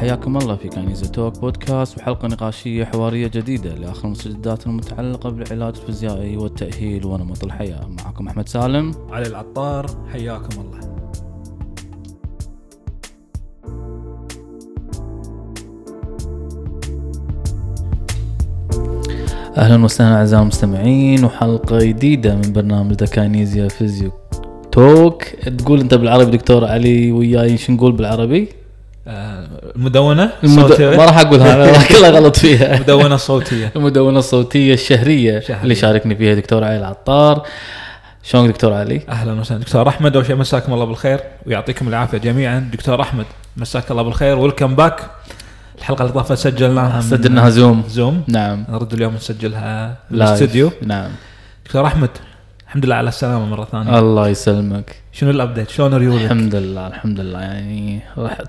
حياكم الله في كنيزة توك بودكاست وحلقة نقاشية حوارية جديدة لآخر المستجدات المتعلقة بالعلاج الفيزيائي والتأهيل ونمط الحياة. معكم أحمد سالم. علي العطار حياكم الله. أهلا وسهلا أعزائي المستمعين وحلقة جديدة من برنامج دكاينيزيا فيزيو توك تقول أنت بالعربي دكتور علي وياي شو نقول بالعربي؟ آه، المدونة المد... ما راح أقولها أنا كلها غلط فيها. مدونة صوتية المدونة الصوتية الشهرية شهرية. اللي شاركني فيها دكتور علي العطار شلونك دكتور علي؟ أهلا وسهلا. دكتور أحمد أول شيء مساكم الله بالخير ويعطيكم العافية جميعا. دكتور أحمد مساك الله بالخير. welcome back الحلقة اللي طافت سجلناها سجلناها زوم زوم نعم. نرد اليوم نسجلها. بالاستديو نعم. دكتور أحمد الحمد لله على السلامة مرة ثانية. الله يسلمك. شنو ال update شلون ريولك الحمد لله الحمد لله. يعني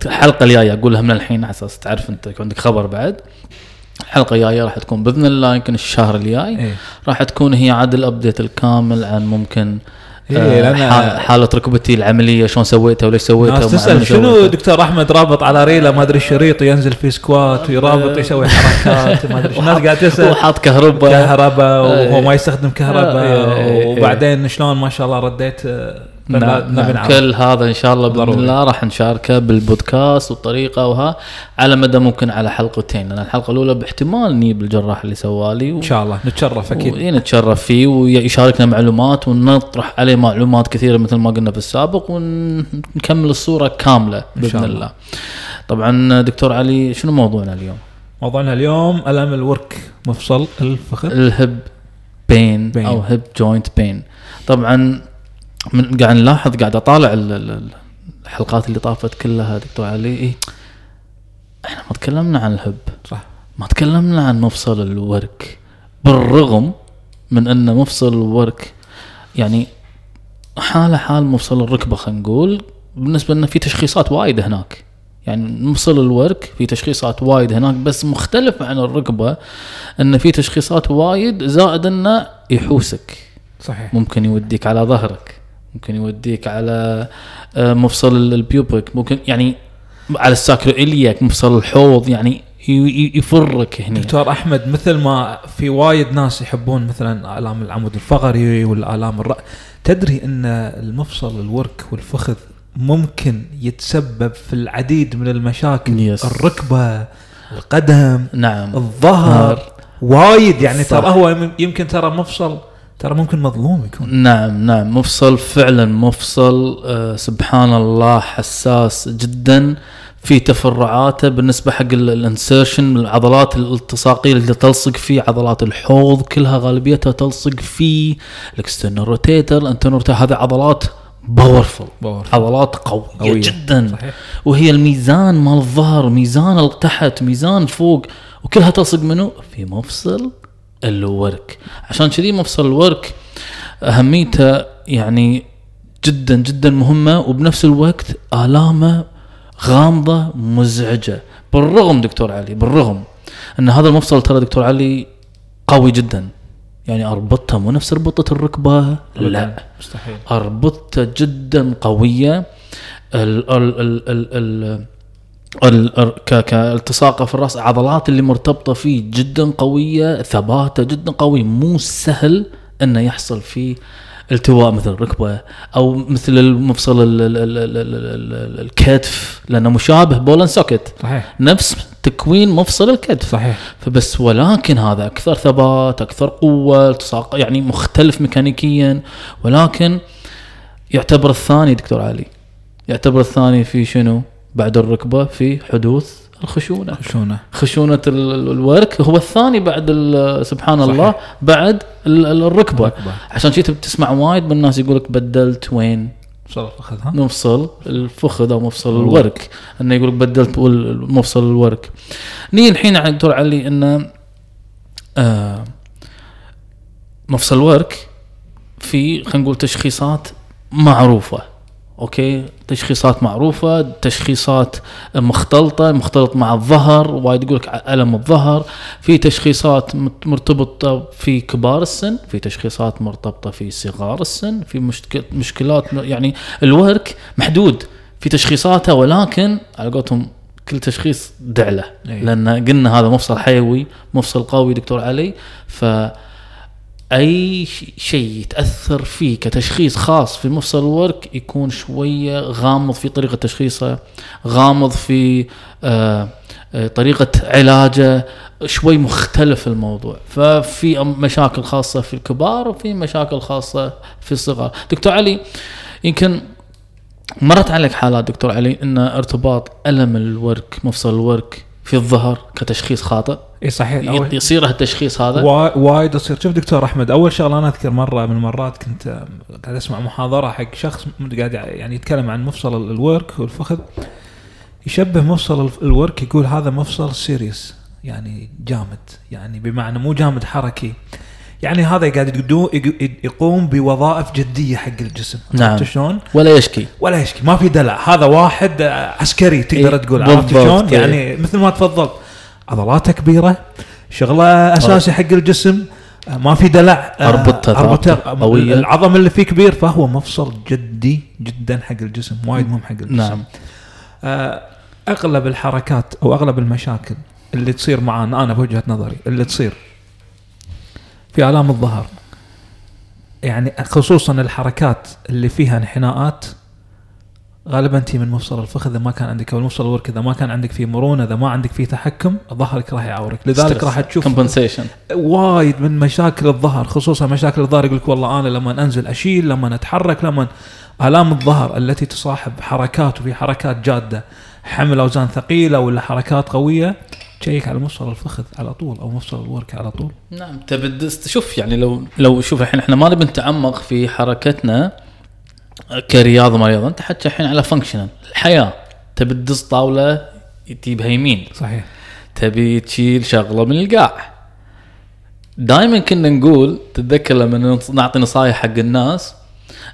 الحلقة الجاية أقولها من الحين على أساس تعرف أنت يكون عندك خبر بعد. الحلقة الجاية راح تكون بإذن الله يمكن الشهر الجاي. إيه. راح تكون هي عاد ال update الكامل عن ممكن إيه، آه، لأن- حاله ركبتي العملية شلون سويتها وليش سويتها ناس تسأل شنو. دكتور أحمد رابط على ريلة؟ ما أدري شريط ينزل فيه squat ويرابط يسوي حركات ما أدري الناس قاعد تسال وحاط كهرباء. كهرباء وهو إيه. ما يستخدم كهرباء وبعدين شلون؟ ما شاء الله رديت آه، نعم, نبي نعم. كل هذا إن شاء الله بإذن ضروري. الله راح نشاركه بالبودكاست والطريقة وها على مدى ممكن على حلقتين لأن الحلقة الأولى باحتمال نجيب الجراح اللي سوالي و... إن شاء الله نتشرف أكيد ونتشرف فيه ويشاركنا معلومات ونطرح عليه معلومات كثيرة مثل ما قلنا في السابق ونكمل الصورة كاملة إن شاء باذن الله. الله. طبعا دكتور علي شنو موضوعنا اليوم؟ موضوعنا اليوم ألم الورك مفصل الفخذ الهب بين بين. أو hip joint بين طبعا من قاعد نلاحظ قاعد أطالع ال- ال- ال- الحلقات اللي طافت كلها دكتور علي. إيه إحنا ما تكلمنا عن ال hip. صح. ما تكلمنا عن مفصل الورك. بالرغم من أن مفصل الورك يعني حالة حال مفصل الركبة خلينا نقول بالنسبة لنا في تشخيصات وايد هناك. يعني مفصل الورك في تشخيصات وايد هناك بس مختلف عن الركبة إن في تشخيصات وايد زائد إنه يحوسك. صحيح. ممكن يوديك على ظهرك. ممكن يوديك على آه، مفصل ال- البيوبك ممكن يعني على الساكروإلياك مفصل الحوض يعني يفرك هنا دكتور أحمد مثل ما في وايد ناس يحبون مثلا آلام العمود الفقري والآلام الراس تدري إن المفصل الورك والفخذ ممكن يتسبب في العديد من المشاكل؟ Yes. الركبة القدم نعم. الظهر. وايد يعني. ترى هو يم- يمكن ترى مفصل ترى ممكن مظلوم يكون. نعم نعم. مفصل فعلا مفصل. آه سبحان الله حساس جدا. في تفرعاته بالنسبة حق ال insertion العضلات الالتصاقية اللي تلصق فيه عضلات الحوض كلها غالبيتها تلصق فيه. ال external rotator ال internal rotator هذه عضلات Powerful. عضلات قوية, قوية. قوية. جدا. صحيح. وهي الميزان مال الظهر ميزان تحت ميزان فوق. وكلها تلصق منه في مفصل. الورك. عشان كذي مفصل الورك أهميته يعني جدا جدا مهمة وبنفس الوقت آلامة غامضة مزعجة. بالرغم دكتور علي بالرغم إن هذا المفصل ترى دكتور علي قوي جدا. يعني أربطته مو نفس ربطة الركبة؟ لا. مستحيل. أربطته جدا قوية. ال ال ال ال ال كالتصاقه في الرأس العضلات اللي مرتبطة فيه جدا قوية ثباته جدا قوي مو سهل إنه يحصل فيه التواء مثل الركبة أو مثل المفصل ال- ال- ال- ال- ال- ال- الكتف لأنه مشابه بولن سوكت صحيح. نفس تكوين مفصل الكتف. صحيح. فبس ولكن هذا أكثر ثبات أكثر قوة التصاق يعني مختلف ميكانيكيا ولكن يعتبر الثاني دكتور علي. يعتبر الثاني في شنو؟ بعد الركبة في حدوث الخشونة. خشونة. ال- الورك هو الثاني بعد سبحان صحيح. الله بعد ال- ال- الركبة. الركبة. عشان شي بتسمع وايد من الناس يقول لك بدلت وين؟ صار أخذها. مفصل الفخذ أو مفصل الورك. إنه يقول لك بدلت مفصل الورك. نيجي الحين على دكتور علي إنه آه مفصل الورك في خلينا نقول تشخيصات معروفة. أوكي؟ تشخيصات معروفة تشخيصات مختلطة مختلط مع الظهر وايد يقول لك ألم الظهر. في تشخيصات مرتبطة في كبار السن في تشخيصات مرتبطة في صغار السن في مشك- مشكلات يعني الورك محدود. في تشخيصاته ولكن على قولتهم كل تشخيص دعلة. إيه. لأن قلنا هذا مفصل حيوي مفصل قوي دكتور علي. ف أي شيء يتأثر فيه كتشخيص خاص في مفصل الورك يكون شوية غامض في طريقة تشخيصه غامض في آه آه، طريقة علاجه شوي مختلف الموضوع. ففي مشاكل خاصة في الكبار وفي مشاكل خاصة في الصغار. دكتور علي يمكن مرت عليك حالات دكتور علي إن ارتباط ألم الورك مفصل الورك في الظهر كتشخيص خاطئ. إي صحيح. يصير هالتشخيص هذا. وا- وايد يصير. شوف دكتور أحمد أول شغلة أنا أذكر مرة من المرات كنت قاعد أسمع محاضرة حق شخص قاعد يعني يتكلم عن مفصل ال- الورك والفخذ. يشبه مفصل الورك يقول هذا مفصل serious يعني جامد يعني بمعنى مو جامد حركي. يعني هذا قاعد يقوم بوظائف جدية حق الجسم. نعم. عرفت شلون؟ ولا يشكي. ولا يشكي. ما في دلع. هذا واحد عسكري تقدر إيه، تقول. عرفت شلون؟ إيه. يعني مثل ما تفضلت. عضلاته كبيرة شغلة أساسي حق الجسم ما في دلع. آه، أربطة رابطة قوية. العظم اللي فيه كبير فهو مفصل جدي جدا حق الجسم وايد مهم حق الجسم. نعم. آه، أغلب الحركات أو أغلب المشاكل اللي تصير معانا أنا بوجهة نظري اللي تصير في آلام الظهر. يعني خصوصا الحركات اللي فيها انحناءات غالبا تي من مفصل الفخذ إذا ما كان عندك أو المفصل الورك إذا ما كان عندك فيه مرونة إذا ما عندك فيه تحكم ظهرك راح يعورك. لذلك راح تشوف compensation وايد من مشاكل الظهر خصوصا مشاكل الظهر يقول لك والله أنا لما أنزل أشيل لما أتحرك لما آلام الظهر التي تصاحب حركات وفي حركات جادة حمل أوزان ثقيلة ولا حركات قوية تشيك على مفصل الفخذ على طول أو مفصل الورك على طول. نعم تبي تدس- شوف يعني لو لو شوف الحين إحنا ما نبي نتعمق في حركتنا كرياضة ما رياضه أنت حتى الحين على functional الحياة. تبي تدز طاولة تجيبها يمين صحيح. تبي تشيل شغلة من القاع. دائما كنا نقول تتذكر لما نعطي نصايح حق الناس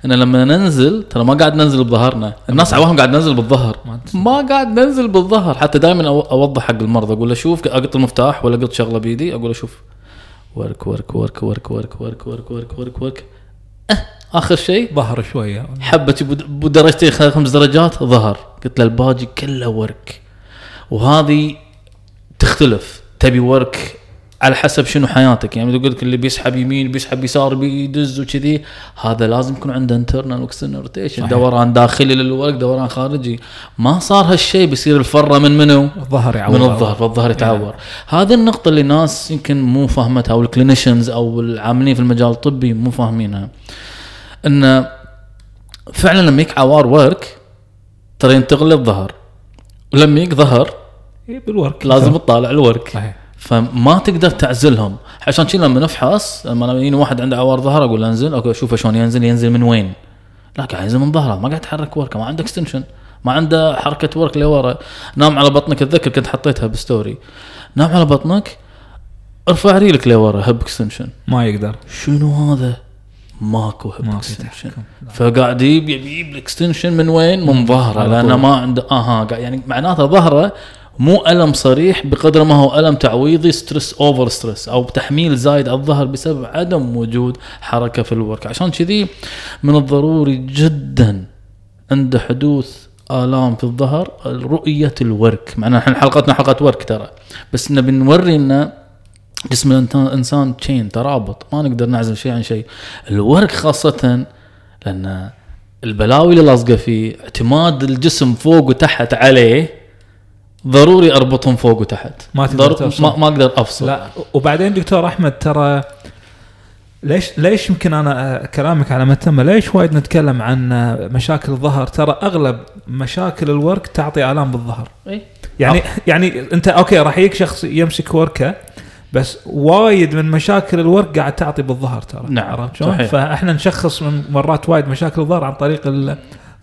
إن لما ننزل ترى ما قاعد ننزل بظهرنا. الناس عبالهم قاعد ننزل بالظهر. ما قاعد ننزل بالظهر. حتى دائما أوضح حق المرضى. أقول له شوف أقط المفتاح ولا اقط شغلة بيدي أقول له شوف. ورك ورك ورك ورك ورك ورك ورك ورك ورك ورك. أه آخر شيء. ظهر شوية. حبة بدرجتين خمس درجات ظهر. قلت له الباجي كله ورك. وهذه تختلف. تبي ورك على حسب شنو حياتك. يعني تقول لك اللي بيسحب يمين بيسحب يسار بيدز وكذي هذا لازم يكون عنده internal و external rotation. دوران داخلي للورك دوران خارجي. ما صار هالشيء بيصير الفرة من منو؟ الظهر يعور. من الظهر فالظهر يتعور. هذه النقطة اللي الناس يمكن مو فاهمتها أو ال clinicians أو العاملين في المجال الطبي مو فاهمينها. إن فعلا لما يك عوار ورك ترى ينتقل للظهر ولما يك ظهر إيه، بالورك لازم تطالع الورك صحيح. فما تقدر تعزلهم عشان كذا لما نفحص لما يجيني واحد عنده عوار ظهر أقول له انزل okay شوفه شلون ينزل ينزل من وين لا قاعد ينزل من ظهره ما قاعد يتحرك وركه ما عنده extension ما عنده حركة ورك لورا نام على بطنك اتذكر كنت حطيتها ب story نام على بطنك ارفع ريلك لورا hip extension ما يقدر شنو هذا؟ ماكو hip extension. فقاعد يجيب يجيب ال extension من وين؟ من ظهره لأنه. ما عنده أها قاعد- يعني معناته ظهره مو ألم صريح بقدر ما هو ألم تعويضي stress overstress أو تحميل زايد على الظهر بسبب عدم وجود حركة في الورك. عشان كذي من الضروري جدا عند حدوث آلام في الظهر رؤية الورك. معنا إحنا حلقتنا حلقة ورك ترى. بس نبي نوري إن جسم الإنسان chain ترابط. ما نقدر نعزل شيء عن شيء. الورك خاصة لأن البلاوي اللي لاصقة فيه اعتماد الجسم فوق وتحت عليه ضروري أربطهم فوق وتحت ما تقدر ضر-. ما, ما أقدر أفصل لا وبعدين دكتور أحمد ترى ليش ليش يمكن أنا آه، كلامك على متمه ليش وايد نتكلم عن آه، مشاكل الظهر ترى أغلب مشاكل الورك تعطي آلام بالظهر إيه؟ يعني يعني أنت okay راح يجيك شخص يمسك وركة بس وايد من مشاكل الورك قاعد تعطي بالظهر ترى نعم، عرفت شلون؟ فإحنا نشخص من مرات وايد مشاكل الظهر عن طريق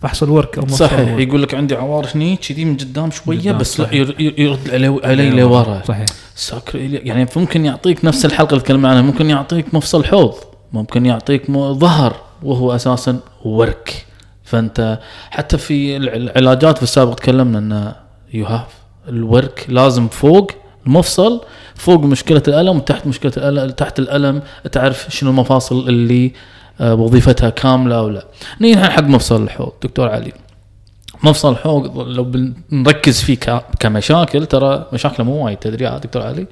فحص الورك أو صحيح الورك. يقول لك عندي عوار هني كذي من قدام شوية قدام، بس صحيح. ير- ير- يرد علي, لورا صحيح ساكر يعني ممكن يعطيك نفس الحلقة اللي تكلمنا عنها ممكن يعطيك مفصل حوض ممكن يعطيك ظهر وهو أساسا ورك فأنت حتى في الع- العلاجات في السابق تكلمنا ان you have الورك لازم فوق المفصل فوق مشكلة الألم وتحت مشكلة الالم تحت الألم تعرف شنو المفاصل اللي آه، وظيفتها كاملة أو لا. نيجي حق مفصل الحوض دكتور علي. مفصل الحوض لو بنركز فيه كمشاكل ترى مشاكله مو وايد تدري يا دكتور علي؟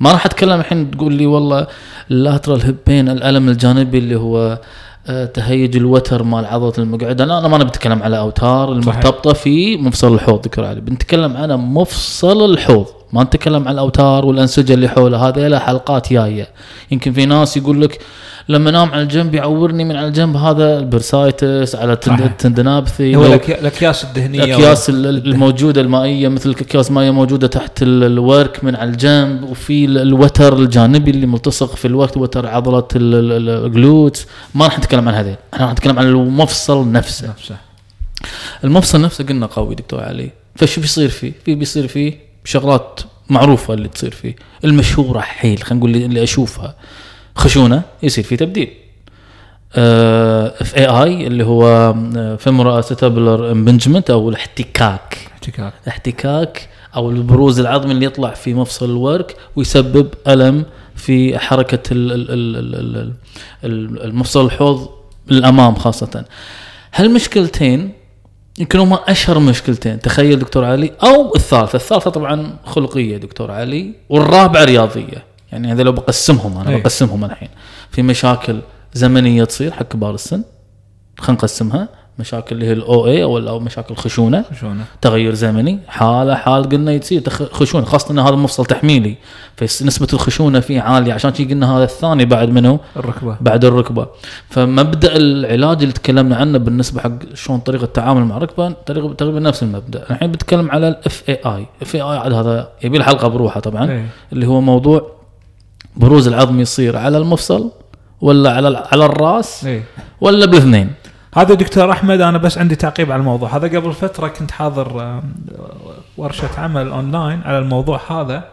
ما راح أتكلم الحين تقول لي والله اللاترال هيب بين الألم الجانبي اللي هو آه، تهيج الوتر مال عضلة المقعده لا أنا ما نبي نتكلم على أوتار المرتبطة في مفصل الحوض دكتور علي. بنتكلم على مفصل الحوض ما نتكلم على الأوتار والأنسجة اللي حوله هذه لها حلقات جاية. يمكن في ناس يقول لك لما انام على الجنب يعورني من على الجنب. هذا ال bursitis على. ال tendinopathy هو الأكياس الدهنية الأكياس ال- ال- الموجودة المائية مثل اكياس مائيه موجودة تحت ال- الورك من على الجنب وفي ال- الوتر الجانبي اللي ملتصق في الوقت وتر عضلة ال- ال- glute ما راح نتكلم عن هذين. إحنا راح نتكلم عن المفصل نفسه. نفسه. المفصل نفسه قلنا قوي دكتور علي. فشو بيصير فيه؟ في بيصير فيه شغلات معروفة اللي تصير فيه المشهورة حيل خلينا نقول اللي أشوفها. خشونة يصير فيه تبديل. FAI اللي هو femoroacetabular impingement أو الاحتكاك. احتكاك. احتكاك أو البروز العظمي اللي يطلع في مفصل الورك ويسبب ألم في حركة ال- ال- ال- ال- ال- ال- المفصل الحوض للأمام خاصة. هالمشكلتين يمكن هما أشهر مشكلتين تخيل دكتور علي أو الثالثة. الثالثة طبعا خلقية دكتور علي والرابعة رياضية. يعني هذا لو بقسمهم أنا أي. بقسمهم الحين. في مشاكل زمنية تصير حق كبار السن خلينا نقسمها. مشاكل اللي هي الاو اي أو مشاكل خشونة. شلونه؟ تغير زمني. حالة حال قلنا يصير خشونة خاصة إن هذا مفصل تحميلي. فنسبه الخشونة فيه عالية عشان شي قلنا هذا الثاني بعد منه الركبة. بعد الركبة. فمبدأ العلاج اللي تكلمنا عنه بالنسبة حق شلون طريقة التعامل مع الركبة تقريبا تقريبا نفس المبدأ. الحين بتكلم على ال FAI FAI عاد هذا يبي له حلقه بروحه طبعا. إيه. اللي هو موضوع بروز العظم يصير على المفصل ولا على على الراس إيه. ولا بالاثنين. هذا دكتور أحمد أنا بس عندي تعقيب على الموضوع. هذا قبل فترة كنت حاضر ورشة عمل اونلاين على الموضوع هذا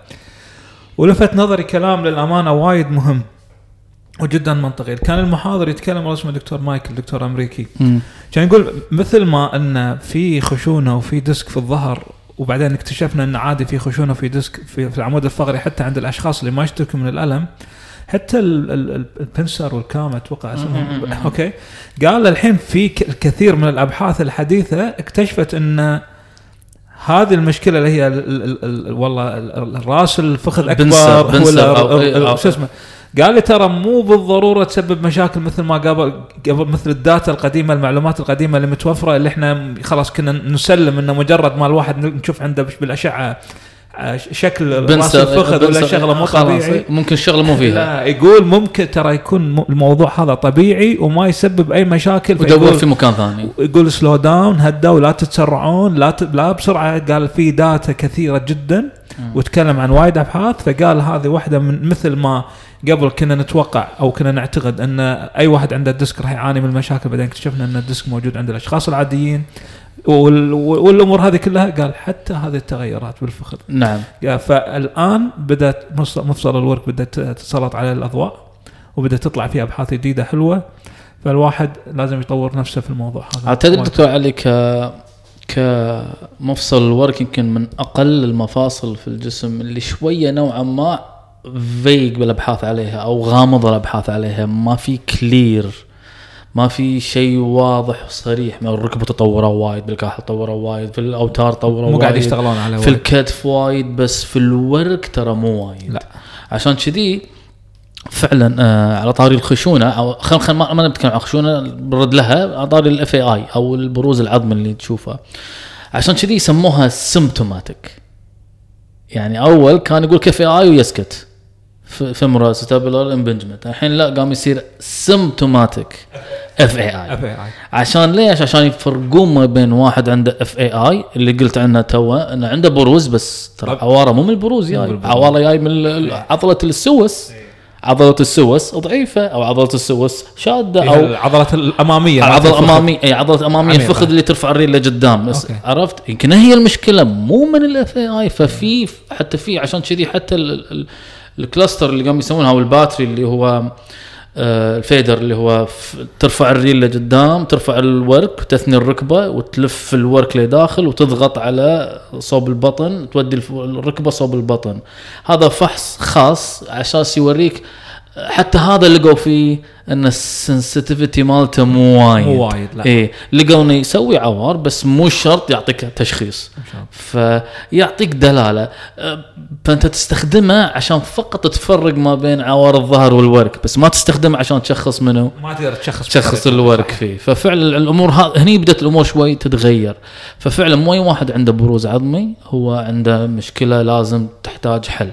ولفت نظري كلام للأمانة وايد مهم وجدا منطقي. كان المحاضر يتكلم اسمه دكتور مايكل دكتور أمريكي. كان يقول مثل ما أن في خشونة وفي disc في الظهر وبعدين اكتشفنا إن عادي في خشونة وفي disc في, في العمود الفقري حتى عند الأشخاص اللي ما يشتكوا من الألم. حتى ال- ال- ال- ال pincer وال cam أتوقع اسمهم. okay. قال الحين في ك- الكثير من الأبحاث الحديثة اكتشفت إن هذه المشكلة اللي هي ال ال ال والله ال- ال- الراس الفخذ pincer- اكبر pincer ولا أو- شو اسمه قال لي ترى مو بالضرورة تسبب مشاكل مثل ما قبل قبل مثل ال data القديمة المعلومات القديمة اللي متوفرة اللي إحنا خلاص كنا نسلم إنه مجرد ما الواحد نشوف عنده بالأشعة آه، شكل رأس الفخذ ولا شغلة مو طبيعي. ممكن الشغلة مو فيها. لا يقول ممكن ترى يكون الموضوع هذا طبيعي وما يسبب أي مشاكل ودور في مكان ثاني. يقول slow down هدوا لا تتسرعون لا ت... لا بسرعة. قال في data كثيرة جدا وتكلم عن وايد أبحاث فقال هذه واحدة من مثل ما قبل كنا نتوقع أو كنا نعتقد أن أي واحد عنده disc راح يعاني من المشاكل بعدين اكتشفنا أن ال disc موجود عند الأشخاص العاديين. وال... والأمور هذه كلها قال حتى هذه التغيرات بالفخذ. نعم. فالآن بدأت مفصل مفصل الورك بدأت تتسلط عليه الأضواء وبدأت تطلع فيه أبحاث جديدة حلوة. فالواحد لازم يطور نفسه في الموضوع هذا. أعتقد دكتور علي ك كمفصل الورك يمكن من أقل المفاصل في الجسم اللي شوية نوعا ما vague بالأبحاث عليها أو غامض الأبحاث عليها. ما في clear ما في شيء واضح وصريح. من الركبة تطوروا وايد بالكاحل تطوروا وايد في الأوتار تطوروا مو قاعد وايد. يشتغلون على في الكتف وايد بس في الورك ترى مو وايد. لا. عشان كذي فعلا آه على طاري الخشونة أو خل خل ما ما نتكلم عن الخشونه برد لها على طاري ال FAI أو البروز العظمي اللي تشوفه. عشان كذي يسموها symptomatic يعني أول كان يقولك FAI ويسكت. femoroacetabular impingement الحين لا قام يصير symptomatic FAI عشان ليش؟ عشان يفرقون ما بين واحد عنده FAI اللي قلت عنه تو إنه عنده بروز بس ترى. عوارة مو من البروز جاي بالبروز. عوارة جاي من ال- عضلة السوس عضلة السوس ضعيفة أو عضلة السوس أو العضلات الأمامية العضله الفخذ. الاماميه اي عضلة الاماميه عميقة. الفخذ اللي ترفع الريل لقدام. عرفت يمكن هي المشكلة مو من ال FAI ففي حتى في عشان كذي حتى ال- ال- ال cluster اللي قاموا يسوونها أو ال battery اللي هو آه، ال FADIR اللي هو ترفع الريل لقدام ترفع الورك تثني الركبة وتلف الورك لداخل وتضغط على صوب البطن تودي الركبة صوب البطن. هذا فحص خاص عشان يوريك حتى هذا لقوا فيه إن ال sensitivity مالته مو وايد. مو وايد لا. إيه لقوا إنه يسوي عوار بس مو شرط يعطيك تشخيص. فيعطيك دلالة. أه، فأنت تستخدمه عشان فقط تفرق ما بين عوار الظهر والورك بس ما تستخدمه عشان تشخص منه. ما تقدر تشخص تشخص. الورك فيه. ففعلا الأمور ها هني بدأت الأمور شوي تتغير. ففعلا مو أي واحد عنده بروز عظمي هو عنده مشكلة لازم تحتاج حل.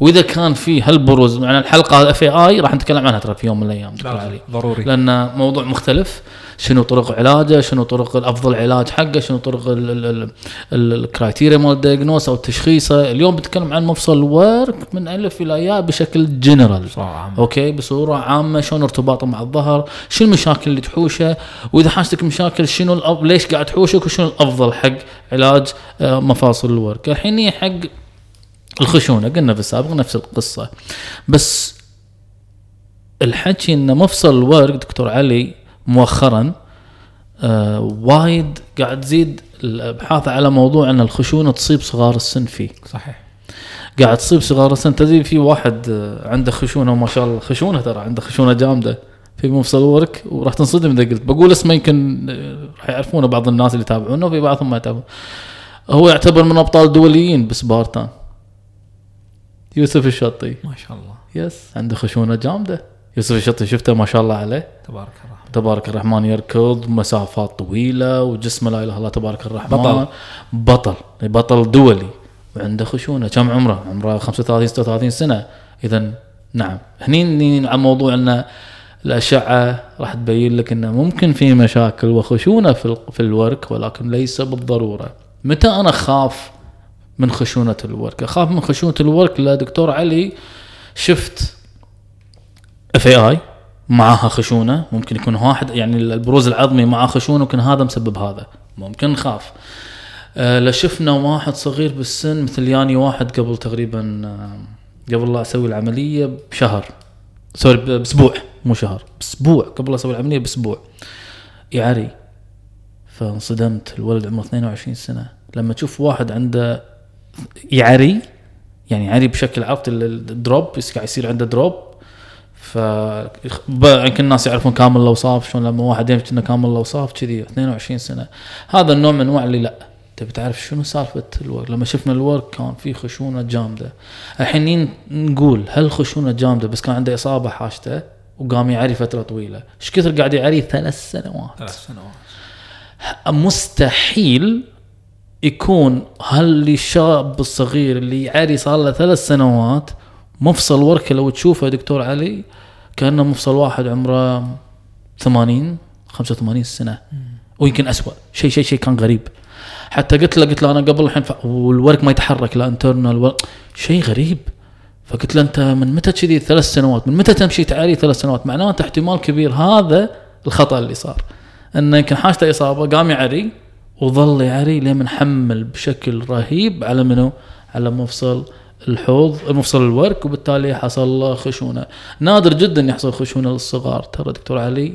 وإذا كان في هالبروز يعني الحلقة FAI راح نتكلم عنها ترى في يوم من الأيام. علي ضروري. لأن موضوع مختلف. شنو طرق علاجه شنو طرق الأفضل علاج حقه شنو طرق ال- ال- ال- ال- ال criteria مال ال diagnosis أو تشخيصه اليوم بتكلم عن مفصل ورك من ألف إلى ياء بشكل general. Okay؟ بصورة عامة شلون ارتباطه مع الظهر شنو المشاكل اللي تحوشه وإذا حاشتك مشاكل شنو. ليش قاعد تحوشك وشنو الأفضل حق علاج آه، مفاصل الورك. الحين حق الخشونة قلنا في السابق نفس القصة. بس الحكي ان مفصل الورك دكتور علي مؤخرا آه وايد قاعد تزيد الأبحاث على موضوع إن الخشونة تصيب صغار السن فيه. صحيح. قاعد تصيب صغار السن. تدري في واحد آه، عنده خشونة ما شاء الله خشونة ترى عنده خشونة جامدة في مفصل ورك وراح تنصدم إذا قلت. بقول اسمه يمكن آه، راح يعرفونه بعض الناس اللي يتابعونه وفي بعضهم ما يتابعون. هو يعتبر من أبطال دوليين ب Spartan يوسف الشطي. ما شاء الله. بس عنده خشونة جامدة. يوسف الشطي شفته ما شاء الله عليه. تبارك الرحمن. تبارك الرحمن يركض مسافات طويلة وجسمه لا إله إلا الله تبارك الرحمن. بطل. بطل. بطل دولي. وعنده خشونة. كم عمره؟ عمره 35 36 سنة. اذا نعم. هني ني على موضوع إن الأشعة راح تبين لك إنه ممكن في مشاكل وخشونة في في الورك ولكن ليس بالضرورة. متى أنا أخاف من خشونة الورك. أخاف من خشونة الورك لا دكتور علي. شفت FAI معاها خشونة ممكن يكون واحد يعني البروز العظمي معاه خشونة ممكن هذا مسبب هذا. ممكن نخاف آه لا شفنا واحد صغير بالسن مثل ياني واحد قبل تقريبا آه قبل لا أسوي العملية بشهر. sorry بأسبوع مو شهر بأسبوع قبل لا أسوي العملية بأسبوع. يعري فانصدمت الولد عمره 22 سنة. لما تشوف واحد عنده يعري يعني يعري بشكل عرفت ال- ال- ال drop قاعد يصير عنده drop ف يمكن الناس يعرفون كامل الأوصاف شلون لما واحد يمشي إنه كامل الأوصاف كذي 22 سنة. هذا النوع من أنواع اللي لا. تبي تعرف شنو سالفة الورك؟ لما شفنا الورك كان في خشونة جامدة. الحين نقول هل خشونة جامدة؟ بس كان عنده إصابة حاشته وقام يعري فترة طويلة. إيش كثر قاعد يعري؟ ثلاث سنوات. ثلاث سنوات. مستحيل يكون هالشاب الصغير اللي يعري صار له ثلاث سنوات مفصل وركه لو تشوفه دكتور علي كأنه مفصل واحد عمره 80 85 سنة. ويمكن اسوء شيء شيء شيء كان غريب. حتى قلت له قلت له أنا قبل الحين ف... والورك ما يتحرك لا internal شيء غريب. فقلت له أنت من متى كذي ثلاث سنوات؟ من متى تمشي تعري ثلاث سنوات؟ معناته احتمال كبير. هذا الخطأ اللي صار. إنه يمكن حاشته إصابة قام يعري. وظل يعري لين حمل بشكل رهيب على منو؟ على مفصل الحوض مفصل الورك وبالتالي حصل خشونة. نادر جدا يحصل خشونة للصغار ترى دكتور علي.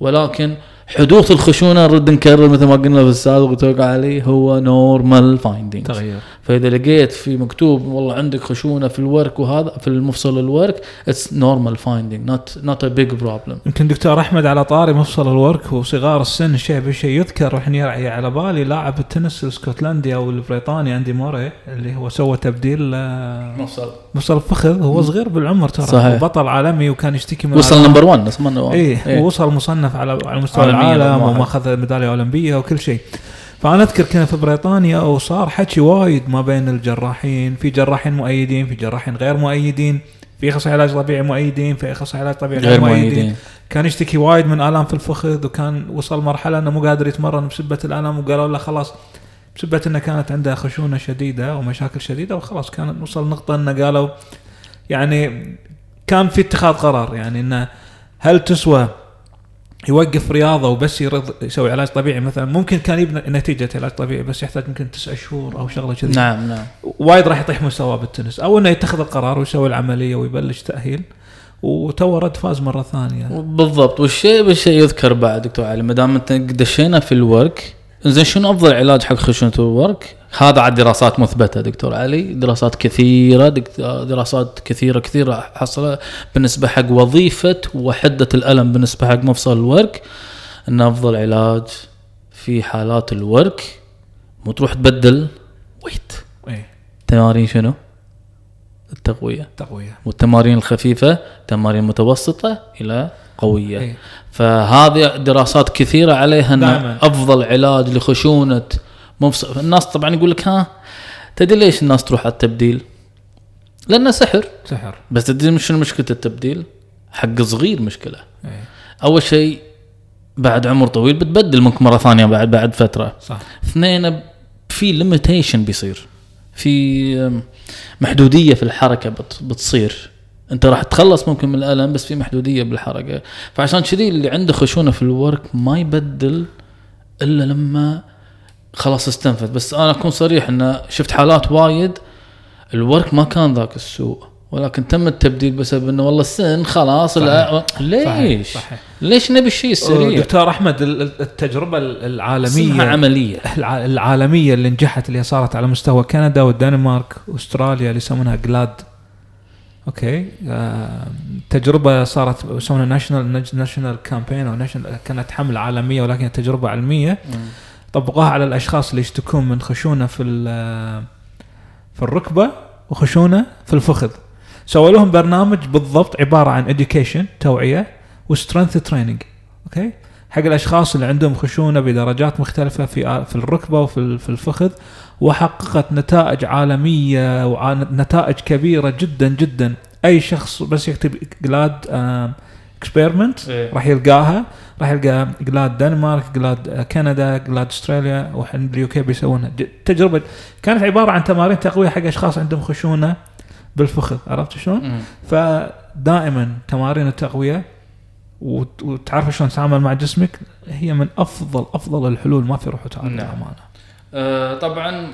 ولكن حدوث الخشونة نرد نكرر مثل ما قلنا في السابق وتوقع عليه هو normal finding تغير. فإذا لقيت في مكتوب والله عندك خشونة في الورك وهذا في المفصل الورك it's normal finding not not a big problem يمكن دكتور أحمد على طاري مفصل الورك وصغار السن شيء بشيء يذكر يرعي على بالي لاعب التنس الاسكتلندي أو البريطاني أندي موري اللي هو سوى تبديل آه، مفصل مفصل الفخذ هو صغير بالعمر ترى صحيح. بطل عالمي وكان يشتكي من وصل. number 1 اسمه إيه ووصل مصنف على على مستوى العالم واحد. وماخذ ميدالية أولمبية وكل شيء فأنا أذكر كنا في بريطانيا وصار حكي وايد ما بين الجراحين في جراحين مؤيدين في جراحين غير مؤيدين في اخصائي علاج طبيعي مؤيدين في اخصائي علاج طبيعي غير, مؤيدين. مؤيدين كان يشتكي وايد من آلام في الفخذ وكان وصل مرحلة إنه مو قادر يتمرن بسبة الآلام وقالوا له خلاص بسبة إنه كانت عنده خشونة شديدة ومشاكل شديدة وخلاص كان وصل نقطة إنه قالوا يعني كان في اتخاذ قرار يعني إنه هل تسوى يوقف رياضة وبس يرد يسوي علاج طبيعي مثلا. ممكن كان يبنى نتيجة علاج طبيعي بس يحتاج يمكن تسع شهور أو شغلة كذي. نعم نعم. وايد راح يطيح مستواه بالتنس. أو إنه يتخذ القرار ويسوي العملية ويبلش تأهيل. وتو رد فاز مرة ثانية. بالضبط. والشيء بالشيء يذكر بعد دكتور علي ما دام إنت دشينا في الورك زين شنو أفضل علاج حق خشونة الورك؟ هذا عاد دراسات مثبتة دكتور علي، دراسات كثيرة دراسات كثيرة كثيرة حصل بالنسبة حق وظيفة وحدة الألم بالنسبة حق مفصل الورك. إن أفضل علاج في حالات الورك مو تروح تبدل wait إيه. تمارين شنو؟ التقوية. تقويه والتمارين الخفيفة تمارين متوسطة إلى قوية. إيه. فهذه دراسات كثيرة عليها إن دائماً. أفضل علاج لخشونة مفصل الناس طبعا يقول لك ها تدري ليش الناس تروح على التبديل؟ لأنه سحر. سحر. بس تدري شنو مشكلة التبديل؟ حق صغير مشكلة. إيه. أول شيء بعد عمر طويل بتبدل ممكن مرة ثانية بعد بعد فترة. صح. اثنين في limitation بيصير. في محدودية في الحركة بت- بتصير. انت راح تخلص ممكن من الالم بس في محدودية بالحركة فعشان كذي اللي عنده خشونة في الورك ما يبدل إلا لما خلاص استنفذ بس أنا أكون صريح إن شفت حالات وايد الورك ما كان ذاك السوء ولكن تم التبديل بسبب إنه والله السن خلاص لا ليش؟ صحيح. ليش نبي الشيء السريع؟ دكتور أحمد ال- ال- التجربة العالمية عملية الع- العالمية اللي نجحت اللي صارت على مستوى كندا والدنمارك واستراليا اللي يسمونها GLAD okay آه، تجربة صارت يسمونها national national campaign أو national كانت حملة عالمية ولكن تجربة علمية. طبقوها على الأشخاص اللي يشتكون من خشونة في في الركبة وخشونة في الفخذ. سووا لهم برنامج بالضبط عبارة عن education توعية و strength training okay حق الأشخاص اللي عندهم خشونة بدرجات مختلفة في في الركبة وفي ال- في الفخذ وحققت نتائج عالمية ونتائج كبيرة جدا جدا. أي شخص بس يكتب GLAD experiment إيه. راح يلقاها. راح يلقى GLAD دنمارك GLAD آه، كندا GLAD أستراليا وعند ال UK بيسوونها. تجربة. كانت عبارة عن تمارين تقوية حق أشخاص عندهم خشونة بالفخذ. عرفت شلون؟ فدائما تمارين التقوية وت- وتعرف شلون تتعامل مع جسمك هي من افضل أفضل الحلول. ما في روح وتعالى نعم. للامانه آه طبعا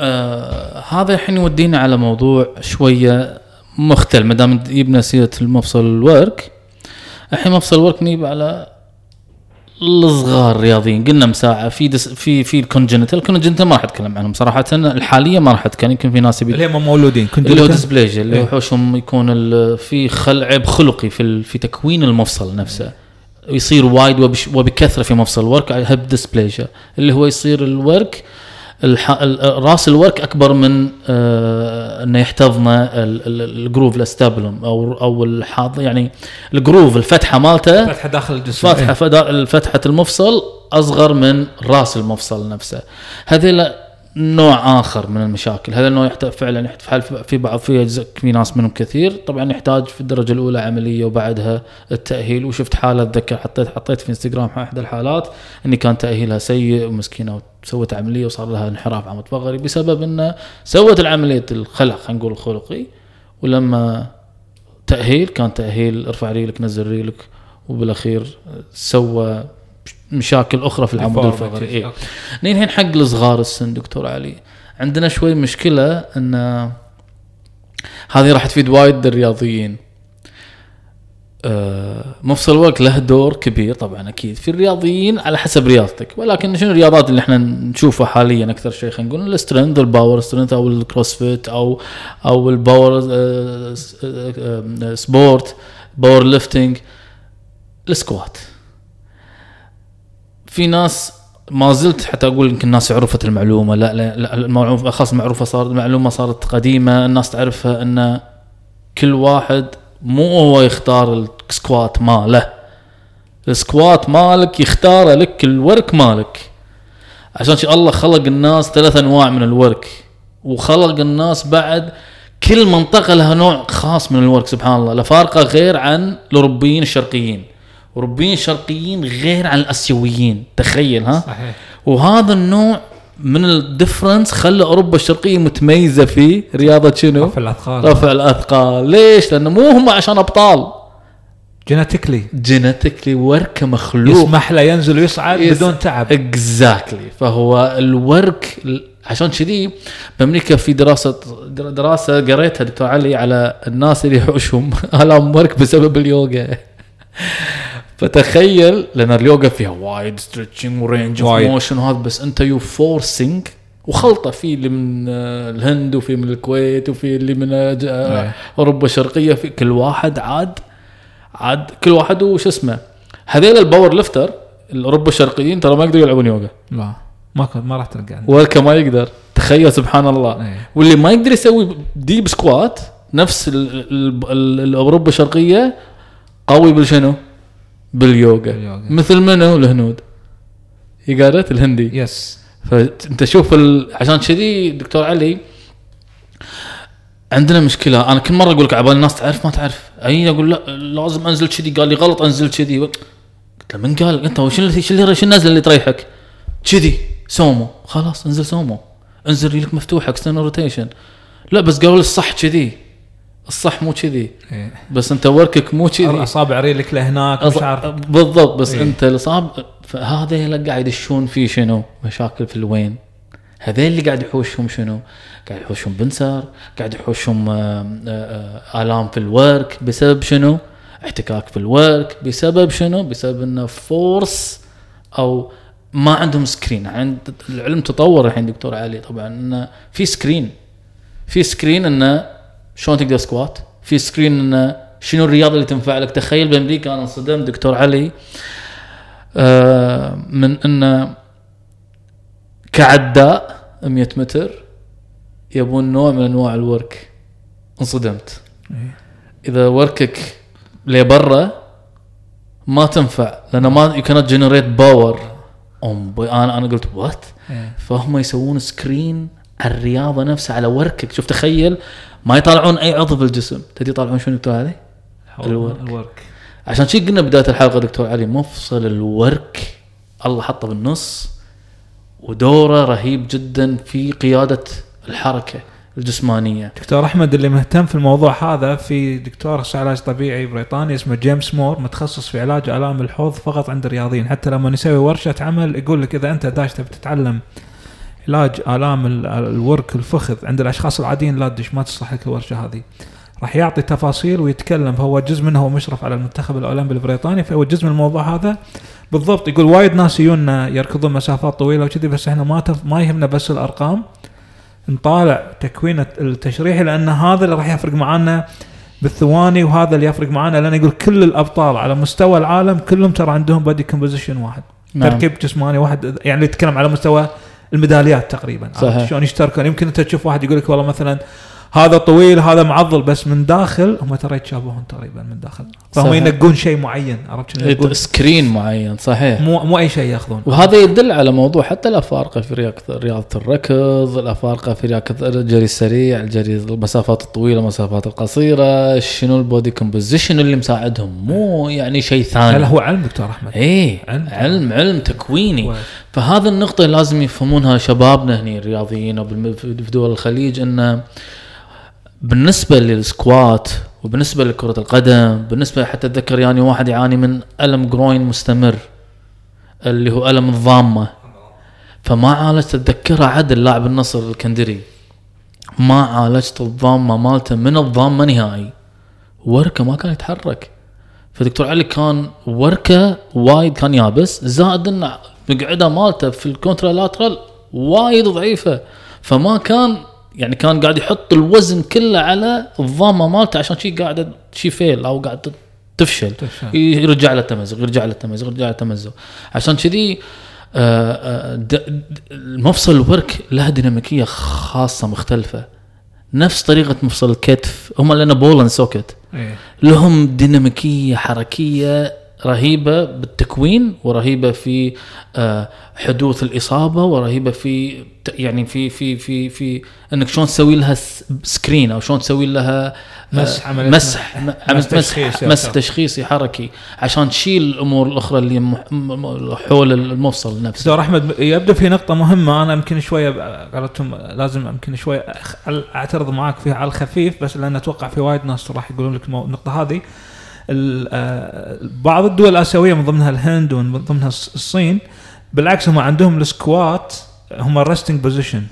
آه هذا الحين يودينا على موضوع شوية مختلف ما دام جبنا سيرة المفصل الورك الحين مفصل الورك نجيب على الصغار الرياضيين قلنا مساعة في دس في في الكونجنتال. الكونجنتال ما راح أتكلم عنهم صراحة. الحالية ما راح أتكلم يمكن في ناس يبي اللي هم مولودين. اللي هو ديسبليجيا اللي هو إيه. حوشهم يكون في خل عيب خلقي في في تكوين المفصل نفسه. يصير وايد وبكثرة في مفصل الورك. هب ديسبليجيا اللي هو يصير الورك راس الورك أكبر من آه إنه يحتضنه ال- ال- الجروف الاستابلم أو أو الحاض يعني الجروف الفتحة مالته. فتحة داخل الجسم. فتحة فدا- فتحة المفصل أصغر من راس المفصل نفسه. هذا نوع آخر من المشاكل. هذا النوع يحتاج فعلا يحتاج في بعض في أجزاء في ناس منهم كثير. طبعا يحتاج في الدرجة الأولى عملية وبعدها التأهيل. وشفت حالة أتذكر حطيت حطيت في إنستغرام إحدى الحالات إني كان تأهيلها سيء ومسكينة وسوت عملية وصار لها انحراف عمود فقري بسبب انه سوت العملية الخلع خلينا نقول الخلقي. ولما تأهيل كان تأهيل ارفع ريلك نزل ريلك وبالأخير سوى مشاكل أخرى في العمود الفقري إيه. نيجي الحين حق الصغار السن دكتور علي. عندنا شوي مشكلة إن هذه راح تفيد وايد الرياضيين. آه، مفصل ورك له دور كبير طبعا أكيد في الرياضيين على حسب رياضتك. ولكن شنو الرياضات اللي إحنا نشوفها حاليا أكثر شيء؟ خلينا نقول ال strength ال power strength أو ال CrossFit أو أو ال power sport power lifting ال squat. في ناس ما زلت حتى أقول يمكن الناس عرفت المعلومة. لا لا, لا المعلومه خلاص المعروفة صارت المعلومة صارت قديمة. الناس تعرفها إن كل واحد مو هو يختار ال squat ماله. ال squat مالك يختاره لك الورك مالك. عشان جذي الله خلق الناس ثلاث أنواع من الورك. وخلق الناس بعد كل منطقة لها نوع خاص من الورك سبحان الله. الأفارقة غير عن الأوروبيين الشرقيين. الاوروبيين الشرقيين غير عن الآسيويين. تخيل ها؟ صحيح. وهذا النوع من ال difference خلى أوروبا الشرقية متميزة في رياضة شنو؟ رفع الأثقال. رفع الأثقال، ليش؟ لأنه مو هم عشان أبطال. genetically genetically وركه مخلوق. يسمح له ينزل ويصعد يس- بدون تعب. exactly فهو الورك عشان كذي بأمريكا في دراسه در- دراسة قريتها دكتور علي على الناس اللي يحوشهم. الام ورك بسبب اليوغا. فتخيل لأن اليوغا فيها وايد ستريتشنج ورينج اوف. موشن وهذا بس أنت يو فورسينج وخلطة في اللي من آه، الهند وفي من الكويت وفي اللي من آه، آه، إيه. أوروبا الشرقية في كل واحد عاد عاد كل واحد وش اسمه هذيل الباور ليفتر الأوروبا الشرقيين ترى ما يقدروا يلعبون يوغا لا ما ما راح تلقى عندي وركه ما يقدر تخيل سبحان الله إيه. واللي ما يقدر يسوي deep squat نفس الأوروبا الشرقية قوي بالشنو؟ باليوغا. باليوغا. مثل منو الهنود. يقارت الهندي. yes فأنت شوف ال... عشان كذي دكتور علي عندنا مشكلة. أنا كل مرة أقول لك عبال الناس تعرف ما تعرف. أي أقول لا لازم أنزل كذي. قال لي غلط أنزل كذي. قلت له من قال؟ أنت وش اللي شو النزله اللي تريحك كذي. sumo. خلاص أنزل sumo. أنزل لك مفتوح external rotation لا بس قالوا لي الصح كذي. الصح مو كذي إيه. بس انت وركك مو كذي أصابع ريلك لهناك مش عارف بالضبط بس إيه. انت الأصابع فهذا اللي قاعد يدشون فيه شنو؟ مشاكل في الوين؟ هذول اللي قاعد يحوشهم شنو؟ قاعد يحوشهم pincer، قاعد يحوشهم آلام في الورك بسبب شنو؟ احتكاك في الورك بسبب شنو؟ بسبب إنه force أو ما عندهم screen عند العلم تطور الحين دكتور علي طبعا إنه في screen في screen إنه شلون تقدر squat؟ في screen إنه شنو الرياضة اللي تنفع لك؟ تخيل بأمريكا أنا انصدمت دكتور علي آه من انه كعداء 100 متر يبون نوع من أنواع الورك. انصدمت. إيه. إذا وركك لبرا ما تنفع لأن ما يو كانت جنريت باور أنا أنا قلت what إيه. فهم يسوون screen على الرياضة نفسها على وركك. شوف تخيل ما يطالعون أي عضو في الجسم. تدري يطالعون شنو دكتور علي؟ الورك. الورك. عشان كذي قلنا بداية الحلقة دكتور علي مفصل الورك. الله حطه بالنص. ودوره رهيب جدا في قيادة الحركة الجسمانية. دكتور أحمد اللي مهتم في الموضوع هذا في دكتور علاج طبيعي بريطاني اسمه جيمس مور متخصص في علاج آلام الحوض فقط عند الرياضيين. حتى لما يسوي ورشة عمل يقول لك إذا أنت داش تبي تتعلم علاج آلام ال- الورك الفخذ عند الأشخاص العاديين لا تدش ما تصلح لك الورشة هذه. راح يعطي تفاصيل ويتكلم. فهو جزء منه هو مشرف على المنتخب الأولمبي البريطاني فهو جزء من الموضوع هذا. بالضبط يقول وايد ناس يجونا يركضون مسافات طويلة وكذي بس إحنا ما تف ما يهمنا بس الأرقام. نطالع تكوين التشريحي لأن هذا اللي راح يفرق معانا بالثواني وهذا اللي يفرق معانا لأن يقول كل الأبطال على مستوى العالم كلهم ترى عندهم body composition واحد. نعم. تركيب جسماني واحد يعني يتكلم على مستوى الميداليات تقريبا صحيح. شلون يشتركون يمكن أنت تشوف واحد يقول لك والله مثلا هذا طويل هذا معضل بس من داخل هم ترى يتشابهون تقريبا من داخل. فهم. ينقون شيء معين عرفت screen معين صحيح. مو مو أي شيء يأخذون. وهذا يدل على موضوع حتى الافارقه في رياضه رياضة الركض، الافارقه في رياضة الجري السريع، الجري المسافات الطويلة، المسافات القصيرة، شنو ال body composition اللي مساعدهم، مو يعني شيء ثاني. لا هو علم دكتور أحمد. إيه علم. علم علم تكويني. و- فهذا النقطة اللي لازم يفهمونها شبابنا هني الرياضيين في دول الخليج انه بالنسبة لل squat وبالنسبة لكرة القدم بالنسبة حتى أتذكر يعني واحد يعاني من ألم groin مستمر اللي هو ألم الضامة. فما عالجت أتذكرها عدل لاعب النصر الكندري. ما عالجت الضامة مالته من الضامة نهائي. وركه ما كان يتحرك. فدكتور علي كان وركه وايد كان يابس زائد إن مقعده مالته في ال contralateral وايد ضعيفة. فما كان يعني كان قاعد يحط الوزن كله على الضامه مالته عشان كذي قاعدة كذي fail أو قاعد تفشل. تفشل. يرجع له التمزق يرجع له التمزق يرجع له التمزق. عشان كذي آه، آه، المفصل الورك له ديناميكية خاصة مختلفة. نفس طريقة مفصل الكتف. هم لأنه ball and socket إيه. لهم ديناميكية حركية رهيبة بالتكوين ورهيبة في آه، حدوث الإصابة ورهيبة في يعني في في في في إنك شلون تسوي لها screen أو شلون تسوي لها آه، مسح، عملية مسح مسح. تشخيصي مسح, تشخيصي حركي عشان تشيل الأمور الأخرى اللي حول المفصل نفسه دكتور أحمد يبدو في نقطة مهمة أنا يمكن شوية قالتهم لازم يمكن شوية أخ- أعترض معاك فيها على الخفيف بس لأن أتوقع في وايد ناس راح يقولون لك النقطة هذه بعض الدول الآسيوية من ضمنها الهند ومن ضمنها الص- الصين بالعكس هم عندهم ال squat هم ال resting position.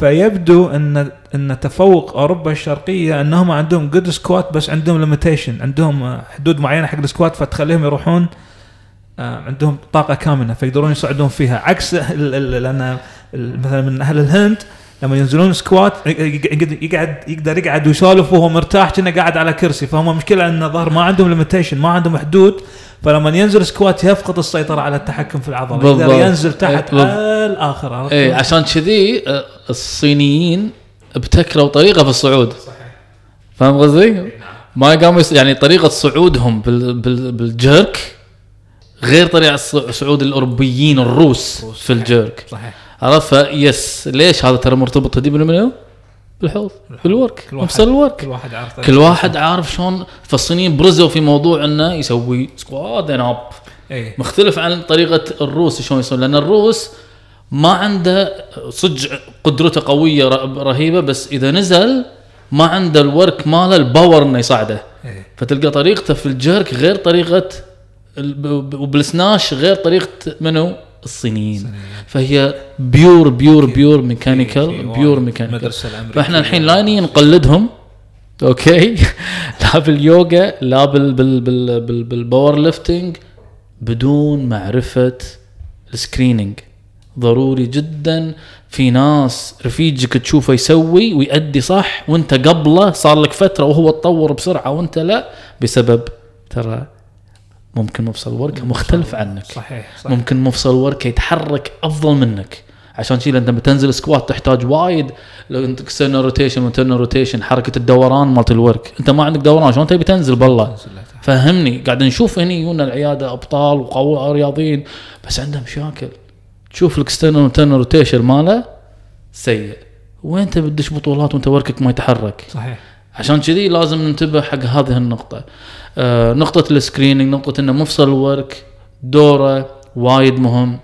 فيبدو ان إن تفوق أوروبا الشرقية إنهم عندهم good squat بس عندهم limitation عندهم حدود معينة حق ال squat فتخليهم يروحون آه، عندهم طاقة كامنة فيقدرون يصعدون فيها عكس لأن مثلا من أهل الهند لما ينزلون squat يقعد يقدر يقعد ويسولف وهو مرتاح كأنه قاعد على كرسي. فهم مشكلة إن الظهر ما عندهم limitation ما عندهم حدود. فلما ينزل squat يفقد السيطرة على التحكم في العضلة. بالضبط. يقدر ينزل تحت بالضبط. الآخر؟ إيه عشان كذي الصينيين ابتكروا طريقة في الصعود. فاهم قصدي؟ ما قاموا يعني طريقة صعودهم بال بال بال jerk غير طريقة صعود الأوروبيين الروس في ال jerk. صحيح. عرفت؟ فيس. ليش هذا ترى مرتبط دي بالمنو؟ بالحوض بالورك مفصل الورك. كل واحد عارف كل واحد عارف شلون فالصينيين برزوا في موضوع إنه يسوي squat and up مختلف عن طريقة الروس شلون يسوون لأن الروس ما عنده صدق قدرته قوية رهيبة بس إذا نزل ما عنده الورك ماله ال power إنه يصعده إيه. فتلقى طريقته في ال jerk غير طريقة وبال snatch غير طريقة منو؟ الصينيين. فهي pure pure pure mechanical pure mechanical. فإحنا الحين لا نقلدهم okay؟ لا باليوغا لا بال بال بال بال بال powerlifting بدون معرفة ال screening ضروري جدا. في ناس رفيجك تشوفه يسوي ويأدي صح وأنت قبله صار لك فترة وهو تطور بسرعة وأنت لا بسبب ترى ممكن مفصل وركه مختلف عنك. صحيح صحيح. ممكن مفصل وركه يتحرك أفضل منك. عشان كذي لما تنزل squat تحتاج وايد. لو أنت external rotation و internal rotation حركة الدوران مالت الورك أنت ما عندك دوران شلون تبي تنزل بالله؟ فهمني. قاعد نشوف هني يجونا العيادة أبطال وقوي رياضيين بس عندهم مشاكل تشوف ال external وال internal rotation ماله سيء. وين أنت بدش بطولات وأنت وركك ما يتحرك؟ صحيح. عشان كذي لازم ننتبه حق هذه النقطة. آه نقطة ال screening نقطة إنه مفصل الورك دوره وايد مهم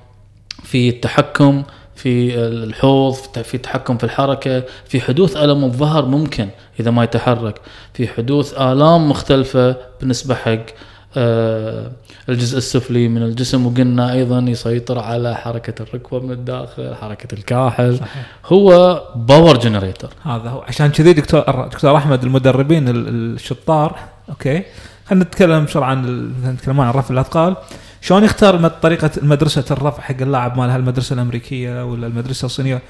في التحكم في الحوض في التحكم في الحركة في حدوث ألم الظهر ممكن إذا ما يتحرك في حدوث آلام مختلفة بالنسبة حق الجزء السفلي من الجسم وقلنا أيضا يسيطر على حركة الركبة من الداخل حركة الكاحل. صحيح. هو power generator هذا هو. عشان كذي دكتور دكتور أحمد المدربين ال- الشطار okay. خلينا نتكلم بسرعة عن نتكلم عن رفع الأثقال. شلون يختار طريقة مدرسة الرفع حق اللاعب مال هالمدرسه الأمريكية ولا المدرسة الصينية؟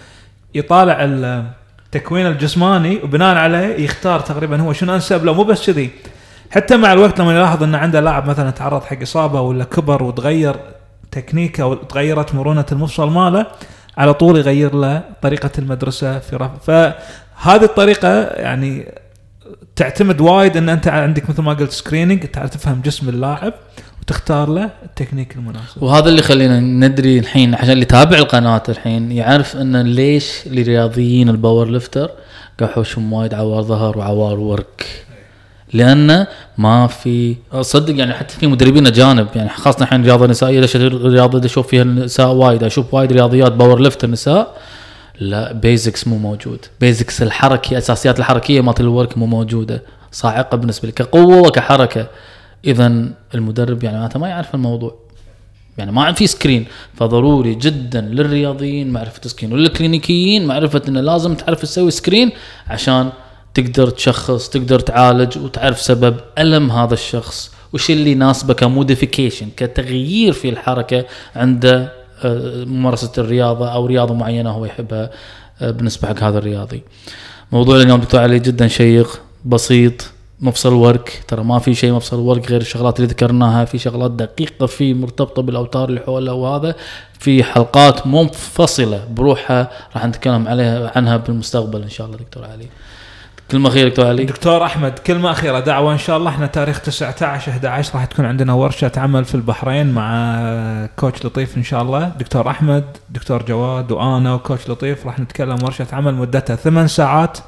يطالع التكوين الجسماني وبناء عليه يختار تقريبا هو. شنو أنسب له؟ مو بس كذي. حتى مع الوقت لما يلاحظ إن عنده لاعب مثلا تعرض حق إصابة ولا كبر وتغير تكنيكه وتغيرت مرونة المفصل ماله على طول يغير له طريقة المدرسة في رفع فهذه الطريقة يعني تعتمد وايد إن أنت عندك مثل ما قلت سكريننج تعرف تفهم جسم اللاعب وتختار له التكنيك المناسب. وهذا اللي خلينا ندري الحين عشان اللي يتابع القناة الحين يعرف إن ليش الرياضيين ال powerlifter قاعد يحوشهم وايد عوار ظهر وعوار ورك لأنه ما في صدق يعني حتى في مدربين أجانب يعني خاصة الحين رياضه نسائيه ليش الرياضه أشوف فيها النساء وايد أشوف وايد رياضيات powerlifter نساء لا basics مو موجود. basics الحركي أساسيات الحركية مالت الورك مو موجودة. صاعقة بالنسبة لي كقوة وكحركة. اذا المدرب يعني معناته ما يعرف الموضوع. يعني ما في screen فضروري جدا للرياضيين معرفة ال screen وللكلينيكيين معرفة إنه لازم تعرف تسوي screen عشان تقدر تشخص تقدر تعالج وتعرف سبب ألم هذا الشخص وش اللي يناسبه ك modification كتغيير في الحركة عند آه، ممارسة الرياضة أو رياضة معينة هو يحبها آه، بالنسبة حق هذا الرياضي. موضوع اليوم دكتور علي جدا شيق بسيط مفصل ورك. ترى ما في شيء مفصل ورك غير الشغلات اللي ذكرناها في شغلات دقيقة فيه مرتبطة بالأوتار اللي حوله وهذا. في حلقات منفصلة بروحها راح نتكلم عليها عنها بالمستقبل إن شاء الله دكتور علي. كلمة أخيرة دكتور علي؟ دكتور أحمد كلمة أخيرة. دعوة إن شاء الله. إحنا تاريخ 19 11 راح تكون عندنا ورشة عمل في البحرين مع كوتش لطيف إن شاء الله. دكتور أحمد دكتور جواد وأنا و coach لطيف راح نتكلم ورشة عمل مدتها ثمان ساعات.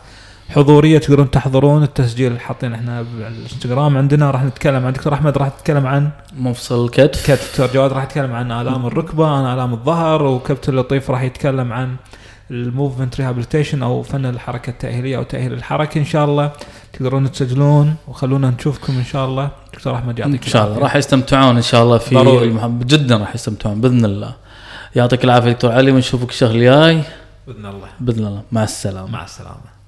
حضورية تقدرون تحضرون. التسجيل حاطين إحنا بالإنستغرام عندنا. راح نتكلم عن دكتور أحمد راح تتكلم عن مفصل الكتف كابتن دكتور جواد راح يتكلم عن آلام الركبة أنا آلام الظهر وكابتن لطيف راح يتكلم عن ال movement rehabilitation أو فن الحركة التأهيلية أو تأهيل الحركة إن شاء الله. تقدرون تسجلون وخلونا نشوفكم إن شاء الله. دكتور أحمد يعطيك إن شاء الله. راح يستمتعون إن شاء الله في ضروري. المحب جدا راح يستمتعون بإذن الله. يعطيك العافية دكتور علي ونشوفك الشهر الجاي. بإذن الله. بإذن الله. مع السلامة. مع السلامة.